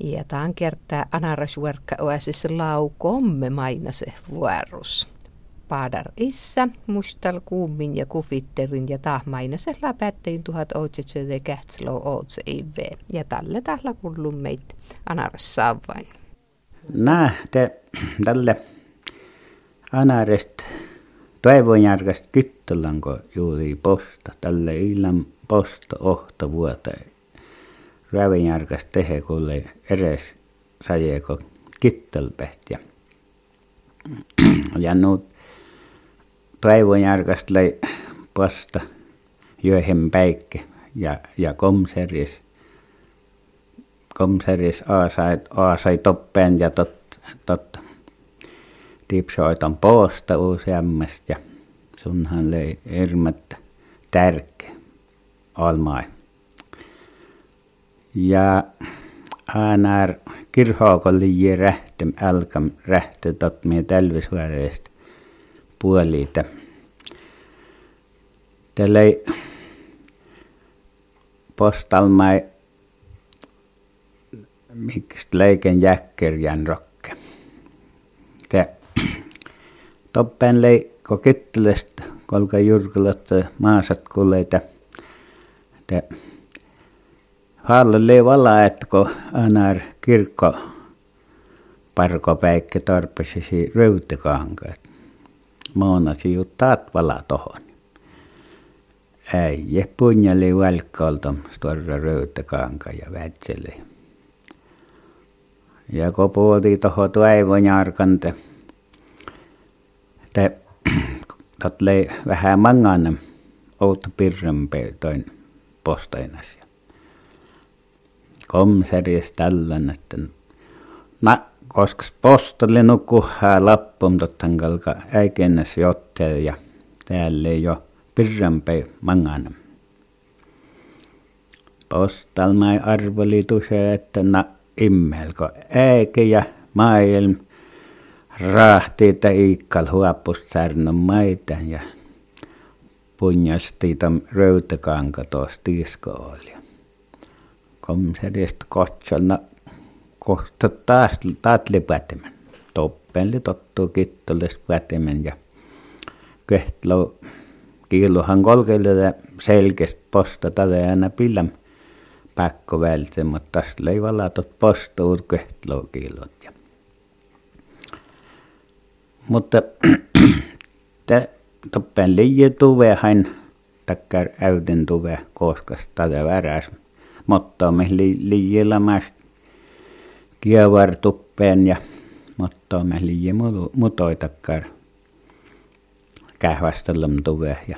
Ja tämän kertaa anarasverkka oasis lau komme se vuorus. Paadar issa, mustal kuumin ja kufitterin ja tahmainase läpättein tuhat otsetsöde kähtslo otse ive. Ja tälle tällä kullun meitä anaras vain. Nähte tälle anarest toivonjärkästä kyttelanko juuri posta. Tälle illan posta ohta vuoteen rävinjärkästä tehe kuule eres sajeko kittelpeht ja ja nuut toivonjärkästä lei posta jöhen päikke ja ja komseris. Komseris aasai aasai toppeen ja tot tot tipsoitan poosta useammasta ja sunhan lei ermettä tärkeä. Almai ja äänar kirhookolli rähtem älkam rähte tot mie tälvisuoreest puoliita. Tällei postalmai miksi leiken jäkkerjän rokke. Te toppen lei ko kyttelest kolka jurkulat maasat kulleita. Te Halle vala, että kun anar kirkko parkopäikkä tarpeisesti röytäkankaat. Moonasi ju taat vala tohon. Äijä punjali välkkalta storra röytäkanka ja vätseli. Ja kun puolti toho toivon jarkante, te tot lei vähän mangan outo pirrempe toin postainas komseries tällän, että na, koska postoli nukkuhaa lappum tottan kalka äikennäs jottel ja täällä jo pirrampe mangana. Postalmai arveli tuse, että na immelko äike ja maailm rahtiita iikkal huopust särnön maita ja punjasti tam röytäkanka tiisko oli komserista kotsana kohta taas tatli pätemän. Toppenli tottuu kittolis pätemän ja kehtlo kiiluhan kolkelle selkeästi posta tälle aina pillam pakko välte, mutta tästä ei valatot postuur kehtlo kiilot. Ja. Mutta toppen liian tuve hain takkar äyden tuve koskas tälle väräs mottaamme li, liielämäs kievar tuppeen ja mottaamme liie mutoitakkar kähvästelläm tuve ja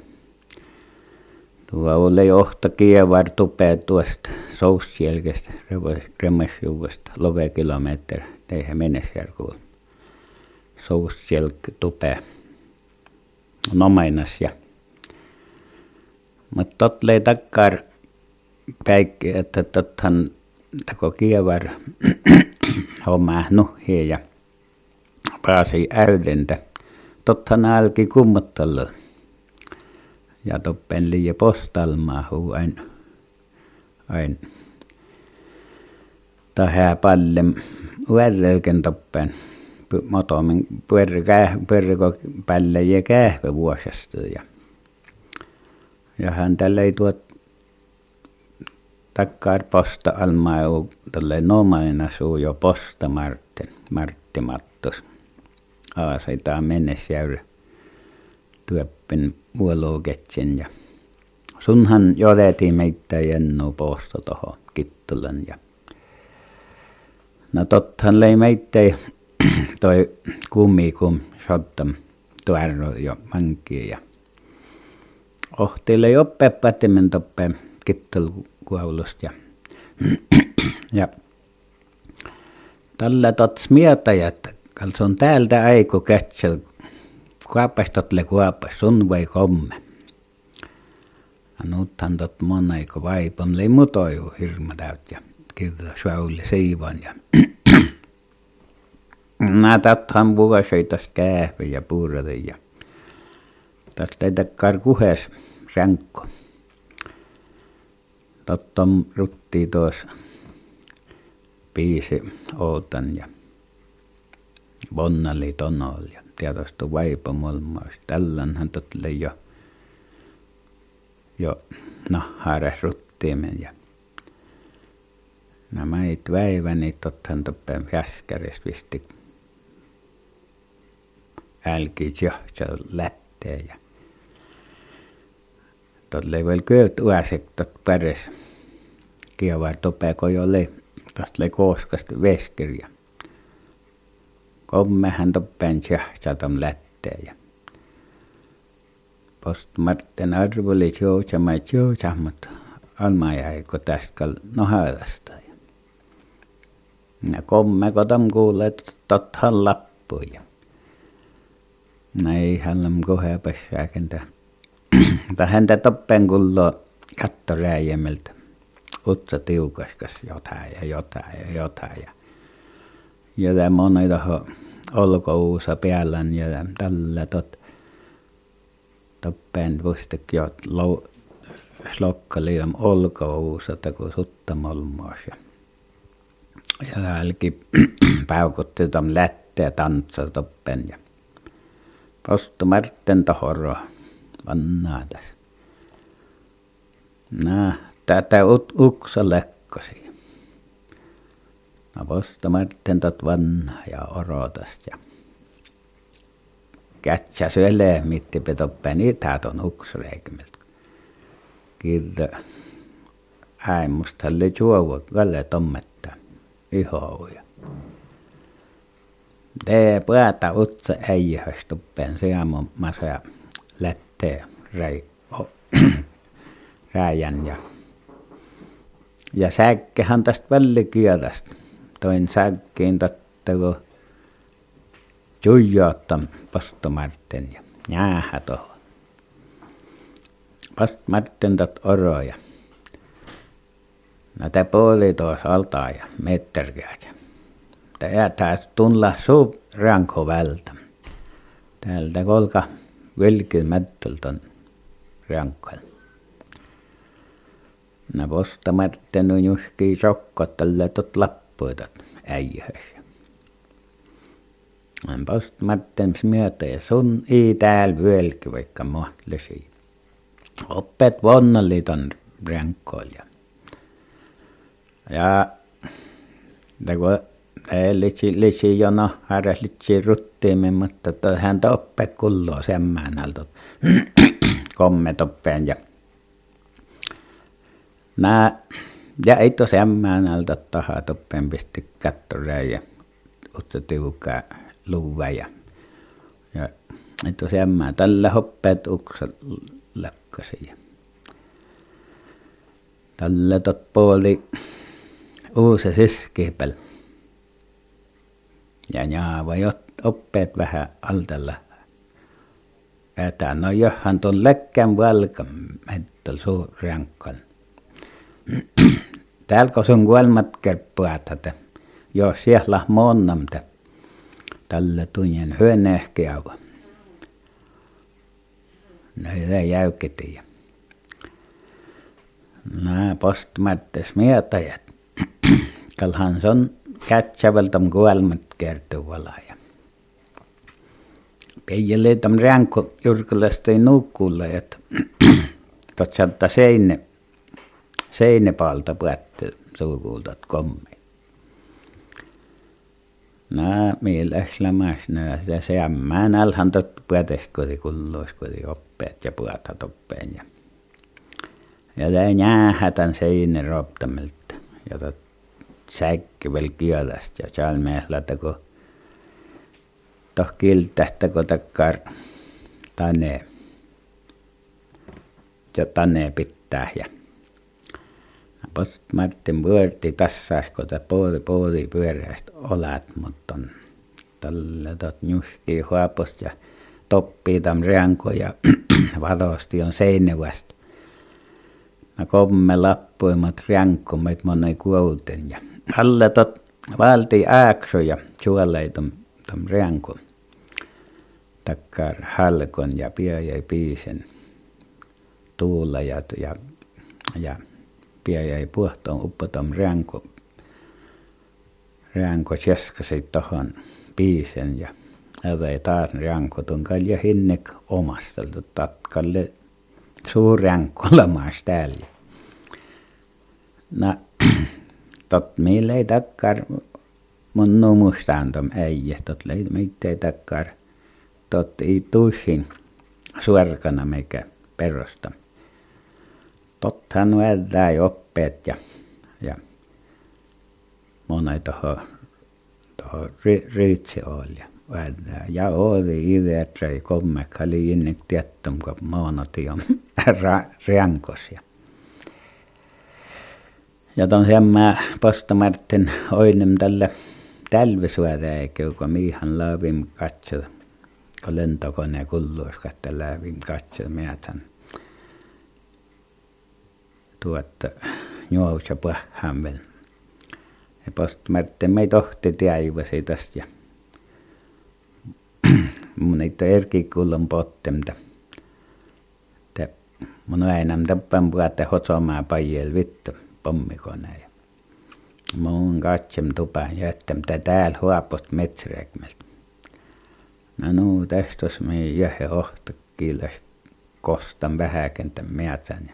tuo oli ohta kievar tupee tuosta sousjälkestä remesjuvasta love kilometer teihän mennesjärkuun sousjälk tupee nomainas ja mutta tot lei takkar päikki, että tothan tako kievar homma nuhia ja pääsi äydentä. Tothan älki kummottalla. Ja toppen liian postalmaa huu ain, ain. Tähän pallem värrelken toppen motomin pyörikö pälle ja kähvä vuosesta. Ja, ja hän tällä ei tuot takkar posta almaiu tälle nomaina suu jo posta Martin, Martti Mattos. Aaseitaan mennesjäyrä työppin vuoloketsin ja sunhan jodeti meitä jennu posta toho kittulan ja no tothan lei meitä toi kummi kum shottam tuarro jo manki ja ohtille oppe pätimen toppe kittul kuulusta. Ja, ja tällä tots mieltä, että se on täältä aiko kätsel, kuopas totle kuopas, sun vai komme. Ja nythän tot mon aiko vaipam, lei mutoju hirma täyt ja kirja suauli siivan ja Nää tathan vuoseitas kähvä ja puurata ja tästä ei takkar kuhes ränkko tottom rutti tuossa piisi outan ja vonnali tonol ja tietysti vaipa mulmaus. Tällänhän totle jo jo nahhares ruttiimen ja nämä it väiväni tothan toppen jäskäris visti älki johtaa lätteen ja tolle vielä kööt uäsek tot päres kievar topeko jo le totle kooskasta veskirja kommehän toppen johtaa tom lätteen ja post marten arvoli joucha mai joucha mutta alma jäi kun tästä nohailasta. Ja komme kotam kuulet tothan lappuja. Näin hänellä kohe pesääkentä. Tähän toppen kullo kattoräijämeltä. Utsa tiukaskas jotain ja jotain ja jotain. Ja, ja tämä on olkouusa päällän ja tällä tot toppen vuostik jo lou slokkali om olkouusata kun suttamolmoos ja ja jälki paukutti tom lätteä tantsa toppen ja postu Martten tohoro vannaa tässä. Nää, tätä uksa lekkosi. No postu Martten tot vannaa ja orotast ja kätsä syölee mitti petoppeen niitä on uksreikimiltä. Kirja äi musta oli juovu välle tommetta ihoja. Tee päätä utsa äijähös tuppeen siamon masa lättee räi, oh, räjän ja ja säkkehän tästä vällikielästä. Toin säkkiin tottako Juijoottam pastomarten ja jäähä tuohon. Pastmarten tot oroja. No te puoli tuossa altaa ja metterkäät. Tää taas tunla suu ranko. Täältä kolka vilkil mättöltön rankoilla. No postamarten on juski sokko tälle tot lappuitat äijähössä. Post Martens myötä ja sun ei täällä vyölki vaikka mahtlisi. Oppet vonnaliton rankkoil ja ja litsi litsi jono harras litsi ruttiimen mutta hän oppe kulloo semmäänältä. Kommet oppeen ja nää ja ei to semmäänältä tahat oppeen pisti kattoreen ja utsa tiukaa luva ja ja että semmä tällä hoppeet uksa lakkasi ja tällä tot puoli uusi siskipel ja jaava jot oppeet vähän altalla päätä no johan tuon läkkän valkan mettel suu rankkan täällä kun sun kuolmat kerppuat että jos siellä monnamta tällä tunjen hyönehkeävä. No hyvä jäykkäti. Ja nämä postmattes mietajat. Kalhan on kätsävältä kuolmat kertuvalla. Ja peijälle tam ränko jurkalasta ei nukkulla, että totsanta seine, seinepaalta päätte sukuultat kommi. Nää mieläs lämäs nää ja seämmään alhan tot pueteskoodi kulloiskoodi oppeet ja puata toppeen ja ja tää jäähätän seine roptamilta ja tot säikki vel kielast ja seal mehlata kun toh kiltähtä kun takkar tane ja tane pitää ja post Martin pyörti tassas kun puoli puoli pyöräistä olat mutta on tällä tot nyski huoposta ja toppii tam rianko ja valosti on seinävästä. No komme lappuimat riankkomet monei kuouten ja alle tot valti ääksö ja suolei tom, rianko takkar halkon ja pia jäi piisen tuulla ja, ja, ja pia jäi puhtoon uppotom rianko Rianko tjeskasi tohon piisen ja ei taas rianko tunkal ja hinnek omasta tatkalle suurrianko olemaas täällä. No, tot meillä ei takkar mun numustaan tom äijä, tot leid meitä ei takkar, tot ei tuisin suorkana meikä perusta. Tottahan väärää oppeet ja, ja monen tuohon tuohon riitsi oli ja väärää. Ja oli ideatra ja kommekka oli innik tiettom, kun maanati on riankos. Ja, ja ton hemmä postamartin oinem tälle talvisuoräikä, kun miihan laavim katsoi, kun lentokone kulluus katsoi laavim katsoi mietän tuotta juousa pahhamvel. Ja postmartin mei tohti tiaivasi tästä ja mun niitä erki kullon pottemta. Te mun äänäm tappan puhutte hotsomaa pajel vittu pommikoneen. Mun katsem tupaan jättäm tä täällä huopost metsärekmeltä. No nuu tästos me jähe ohta kiilas kostan vähäkentän mietän.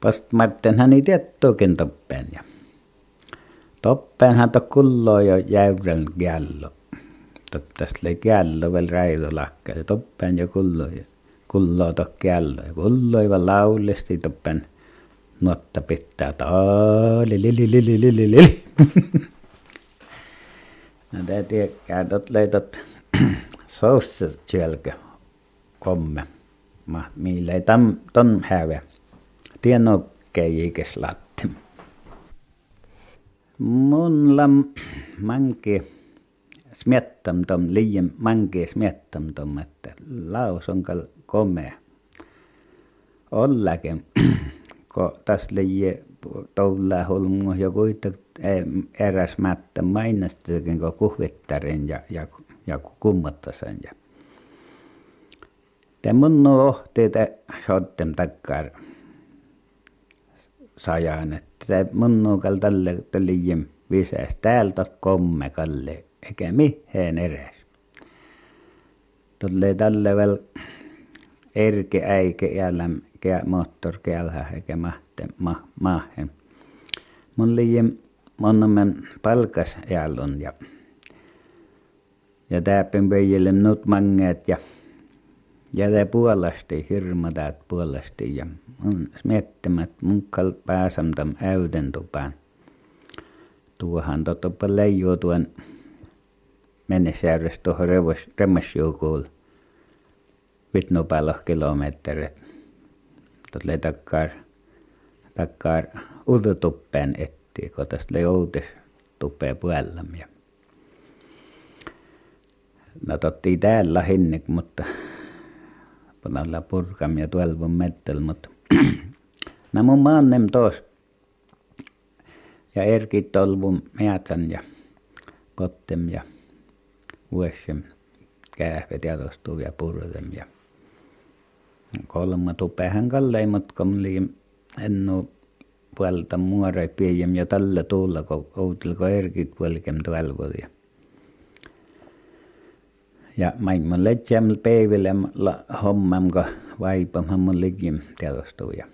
Post Martin ei tiettuukin toppeen ja toppeenhan to kulloo jo jäyrän kiello. Tottaas oli kiello vielä räidolakka ja toppeen jo kulloo ja kulloo to kiello ja kulloo vaan laulisti toppeen nuotta pitää li. No te tiedätkää, tot leitot soussa sielkä komme. Ma, millä ei tam, ton häveä tienokkeijikäs latti. Mulla manke smiettam tom liian manke smiettam tom, että laus on komea. Ollakin, kun tässä liian toulla hulmu ja kuitenkin eräs mättä mainostakin, kun kuhvittarin ja, ja, ja kummottasen. Ja. Te mun ohti te sottem takkar sajan, että se munnukal tälle liian visäs täältä komme kalle, eikä miheen eräs. Tulee tälle vielä erke äike jälläm kää moottor käälhä eikä mahte ma, maahen. Mun liian monnomen palkas jällon ja ja täpin peijille nut mangeet ja ja te puolasti hirmatat puolasti ja mun miettimät munkal pääsam tam äyden tupaan. Tuohan totoppa leijuu tuon mennesjärjest tuohon remmasjuukuul vitnupaloh kilometrit. Tuolle takkar, takkar ututuppeen etti, kun tästä oli outis tuppeen puolella. No totti täällä hinnik, mutta panalla purkam ja tuolvon mettel, mutta nämä mun maannem tos ja erkit tolvun mietän ja pottem ja vuosem kähvet ja tostuu ja purrem ja kolma tupehän kallei, mutta kun liim ennu puolta muorai piejem ja tällä tuulla, kun outilko erkit puolikem tuolvuja. Ja maailman letsäämällä päivillä hommam, kun vaipamhan mun likim teostuja.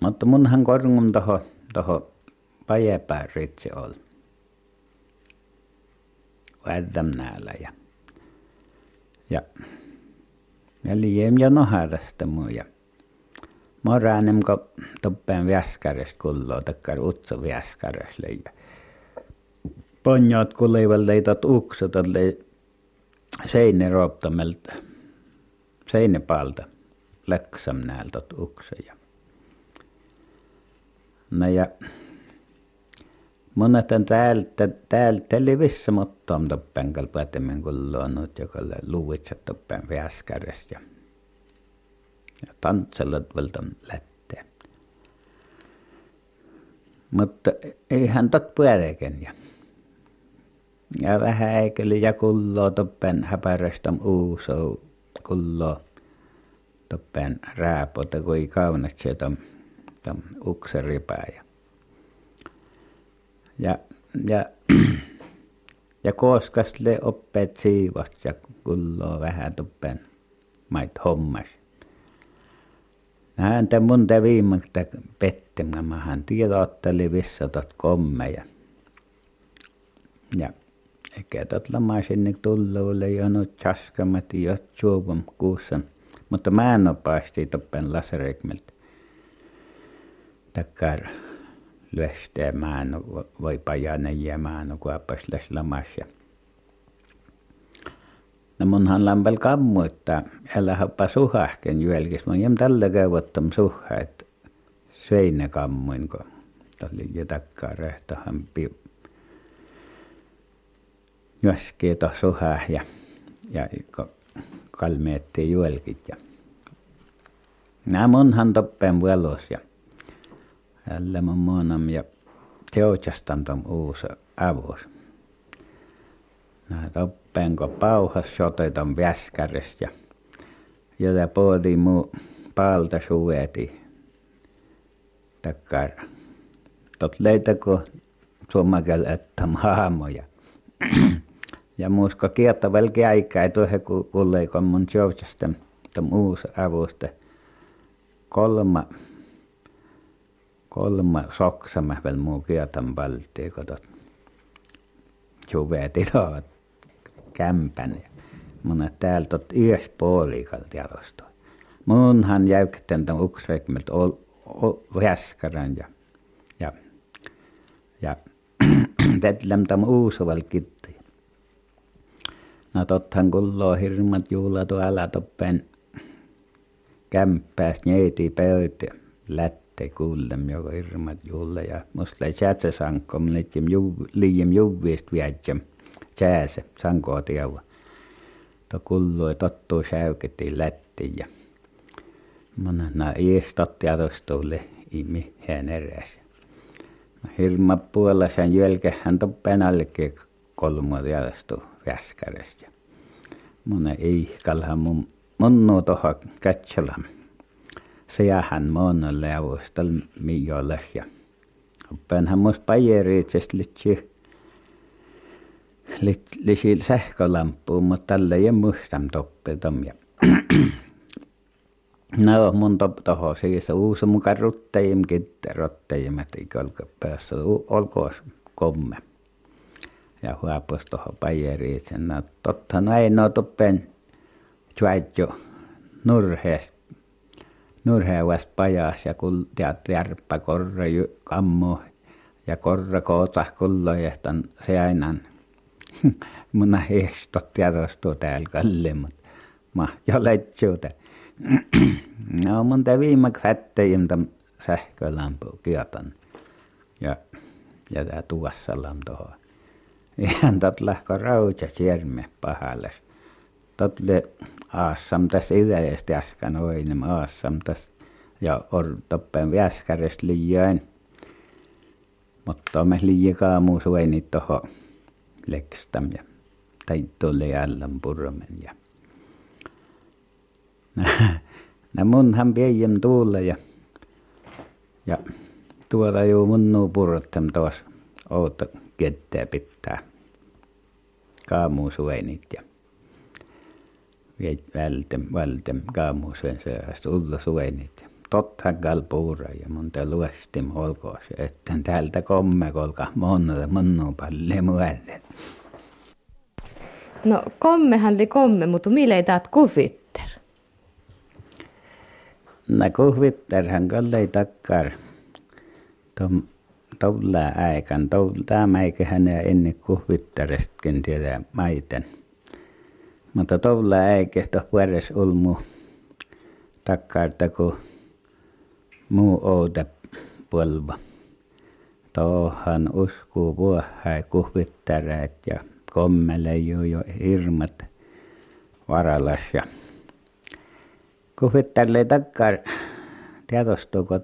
Mutta munhan korngum toho, toho pajepää ritsi oli. Värdam näällä ja, ja, ja liian ja muu ja moraanem, kun toppeen väskäres kulloo, takkar utso väskäres leija. Ponjot kulival leitot uksot, lei seinerooptamelta seinepaalta läksam näältä ukseja. No ja monet on täältä, täältä mutta on toppen kalpaatemmen kulloonut, joka oli luuvitsat toppen väskäres ja, ja tantselat valta lätte. Mutta eihän tot pyöreken ja ja vähän äikeli ja kulloo toppen häpärästä uusou kulloo toppen rääpota, kun ei kaunet se tom, tom ukseripää. Ja, ja, ja koskas le oppeet siivast ja kulloo vähän tuppen mait hommas. Häntä mun te viimeksi pettimä, hän tiedotteli vissotot kommeja. Ja eikä tot lama sinne tulluille jo nyt chaskamat jo juovam kuussa. Mutta mä en ole päästi toppen laserekmeltä. Takkar lyöstää mä en voi pajanen ja mä en kuopas läs lamassa. No munhan lampel kammu, että älä hoppa suhahken jälkis. Mä jem tällä käyvottam suha, että sveine kammuin, kun tuli jo takkaa rehtohan piu. Joskii to suha ja, ja kalmeettiin juelkit. Ja. Nämä munhan toppen vuelos ja mun muonam ja teochastan tom uusi avus. Nämä toppenko pauhas soteton väskäres ja jota pooti muu paalta suveti takkar. Tot leitäkö suomakel että maamoja. ja muuska kieltä velki aikaa tuohon kulleikon mun teochasta tom uusi avusta kolma kolme soksama väl muu kietan palttii kotot suveti tuovat kämpän ja mun täältä ot yös puolikalta jalosta. Munhan jäykten tämän uksrekmelt väskärän ja ja ja tetlem tam uusuval kitti. No tothan kulloo hirmat juhlat älä toppen kämppääs neiti pöytä lätte kuullem joka hirmat juhla ja musta ei säätsä sankom liijem juvviist viätsem sääse sankoa tieva. To kulloi tottuu säyketiin lättiin ja Mana na iestot jatostuulle imi hän eräs. Hirma puolella sen jälkeen toppen alkeek kolmo jatostu väskärästä. Mona ei kalha mun munnu toha katselam. Sehän mon leavustal mijoles ja oppenhan mus pajeriitsest litsi lisil sähkölampuun, mutta tällä ei mustam toppetom ja No mun toho siis uusi mukaan ruttajim kitte rottajim, että olko päässä olkoon komme. Ja huopus toho pajeriin sen. No totta no ei no toppen tjuaitjo nurheest nurheavas pajas ja teat järppä korra kammo ja korra koota kullojestan se aina mun heistot tiedostuu täällä kalle, mutta ma jo letsuuta. no mun te viimeksi hättein tämän sähkölampu kiotan ja ja tää tuossalam tuohon. Ihan tot lähkö rautsa sierme pahalles. Tot le aassam tässä idästä äsken oinem tässä ja or toppen väskärestä liian. Mutta me liikaa muu suenit tuohon lekstam ja tai tuolle jälleen purmen ja nä munhan pian tuulle ja ja tuolla jo munnu purrottam tuossa outo ketää pitää kaamu suenit ja viet vältem vältem kaamu suen syöhästä ulla suenit ja tottahan gal puura ja mun te luestim olkoon se että täältä komme kolka monelle munnu palle muelle. No kommehan li komme, mutta mille ei taat kuvitter? No kuvitterhän kalle takkar. Tom tuolla aikan, tämä eiköhän ne ennen kuvitterestkin tiedä maiten. Mutta tuolla äikestä vuodessa ulmu takkaarta kun muu outa polva. Tuohan uskuu vuohai kuvittereet ja kommele jo jo hirmat varalas ja kuvittelee takkar tietostuuko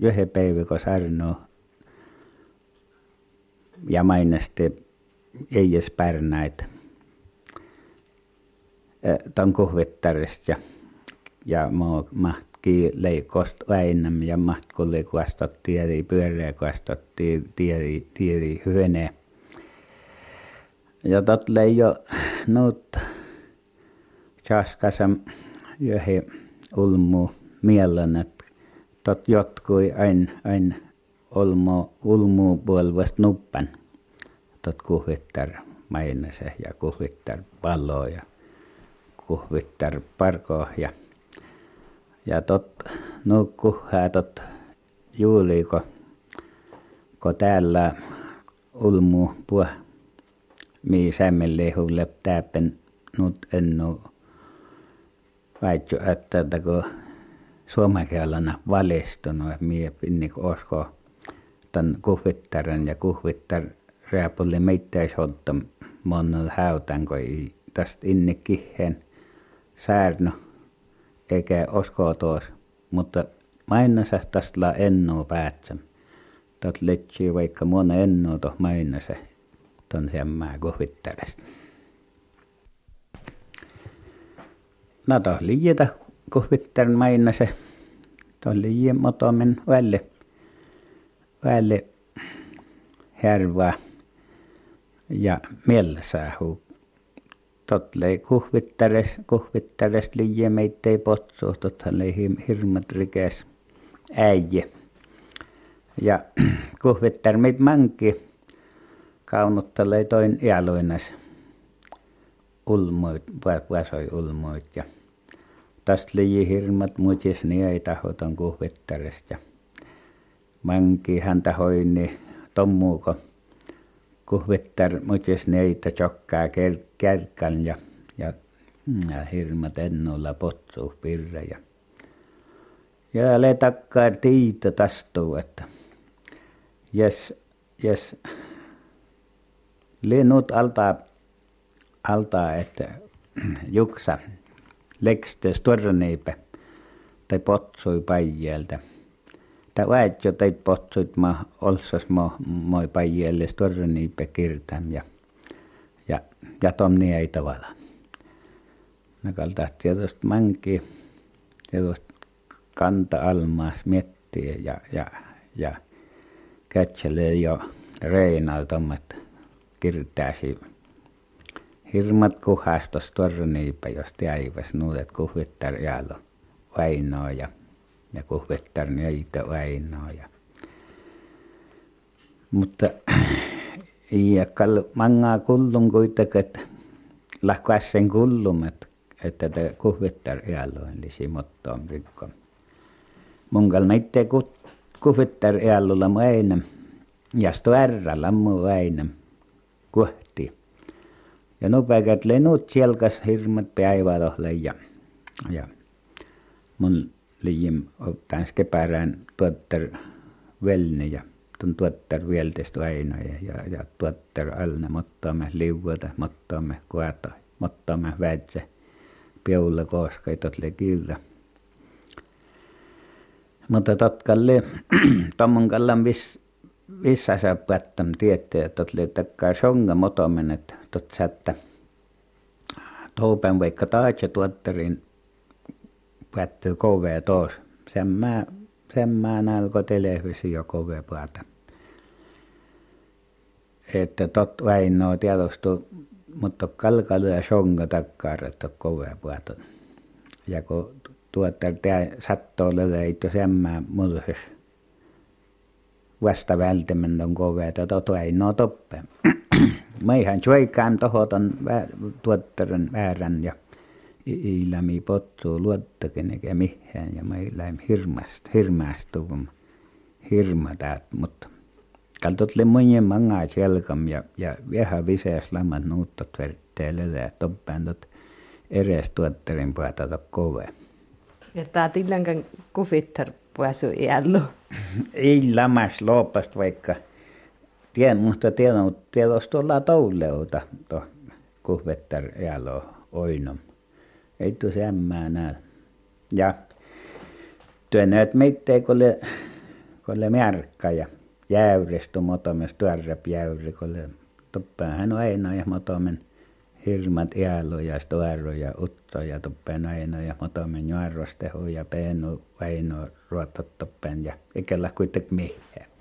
yhden päivän sarnoo ja mainesti ei edes pärnäitä tuon kuvittarista ja maa leikost väinäm ja matkulle kuastot tiedi pyöreä kuastot tiedi tiedi hyöne. Ja tot jo nuut chaskasam johi ulmu mielen, että tot jotkui ain, ain olmo ulmu puolvast nuppan. Tot kuhvittar mainase ja kuhvittar palloa ja kuhvittar parkoa ja ja tot nukkuhää tot juuliko ko täällä ulmu puh mi sämmelehulle täpen nut ennu väitsy että kun suomenkielellä valistunut mie pinni osko tän kuhvittaren ja kuhvittar rääpulli mitteis hotta monnut häytän kun ei tästä kiheen säärny eikä osko tuos mutta mainosas tästä ennuu päätsä tot letsii vaikka muona ennuu toh mainose ton semmää kuhvittaresta no toh liietä kuhvittarn mainose toh liie motomen välle välle härvää ja mielsähu totlei kuhvittares kuhvittares liie meittei potsuus tothan lei hirmat rikes äijä. Ja kuhvittar meit manki kaunuttelee toin iäluinas ulmuit vasoi ulmuit ja tästä liie hirmat mutis niin ei tahoton kuhvittaresta manki häntä hoini tommuuko kuhvittar mutis neitä chokkaa kärkän ja ja ja hirmat ennolla potsuus pirre ja ja le takkaa tiitä tastuu että jes jes. Linnut altaa altaa että juksa lekstes torniipe tai potsui päijältä ta väitsö teit potsuit ma olsas mo moi päijälle torniipe kirtäm ja ja ja tomni ei tavalla. Nakalta tietysti manki tietysti kanta almaas miettiä ja ja ja kätselee jo reinal tommat kirtääsi. Hirmat kuhastos torniipe jos täiväs nuudet kuhvittar jäälo Väinöö ja ja kuhvittar neitä Väinöö ja mutta ja kal mangaa kullun kuitenkin että lahkaisen kullum että että te kuhvittar jääloin lisi mottoon rikko. Mun kal meitte kuhvittar jäälolla Väinö ja sto ärrällä mu Väinö kuhti. Ja nupekat lennut sielkas hirmat päivätohle ja ja mun liim ottais kepärään tuottar velni ja tuon tuottar vieltes Väinö ja ja ja tuottar alne mottaamme liuota mottaamme kuata mottaamme väitsä ei totle kyllä mutta totkalle tommon kallan vis vissasa päättäm tietää totle takkaa songa motomen että tot sättä. Toupen vaikka taatse tuottarin päättyy kovee toos semmää semmää nälko televisio kove päätä. Että tot Väinöö tiedostu mutta kalkalu ja songa takkaa että kovee päätä. Ja kun tuottar tämä sattoo leleitty semmää murhes vasta välttämän on koveeta tot Väinöö toppe meihän suikaan tohoton tuottarin väärän ja iillämi potsuu luottakin eikä mihään ja meillä hirmast hirmaastuu kun hirmatat mutta kaltotle monien mangaa selkam ja ja vähän viseäs lammat nuuttot vertteelle ja toppään tot eres tuottarin päätä kove ja tää tillänkän kufittar pääsu iällu. Ei lamas loopast vaikka tien mutta tiedon tiedos tuolla touleuta to kuhvettar iällo oinom ei tu sämmää näe ja työnnöt meittei kolle kolle märkka ja jäyristu motomes tuorrep jäyri kolle toppaan hän aina ja motomen hirmat iälo ja stoaro ja utto ja toppen aina ja motomen juarrostehu ja peenu väino ruotot toppen ja ikellä kuitenkin mihin.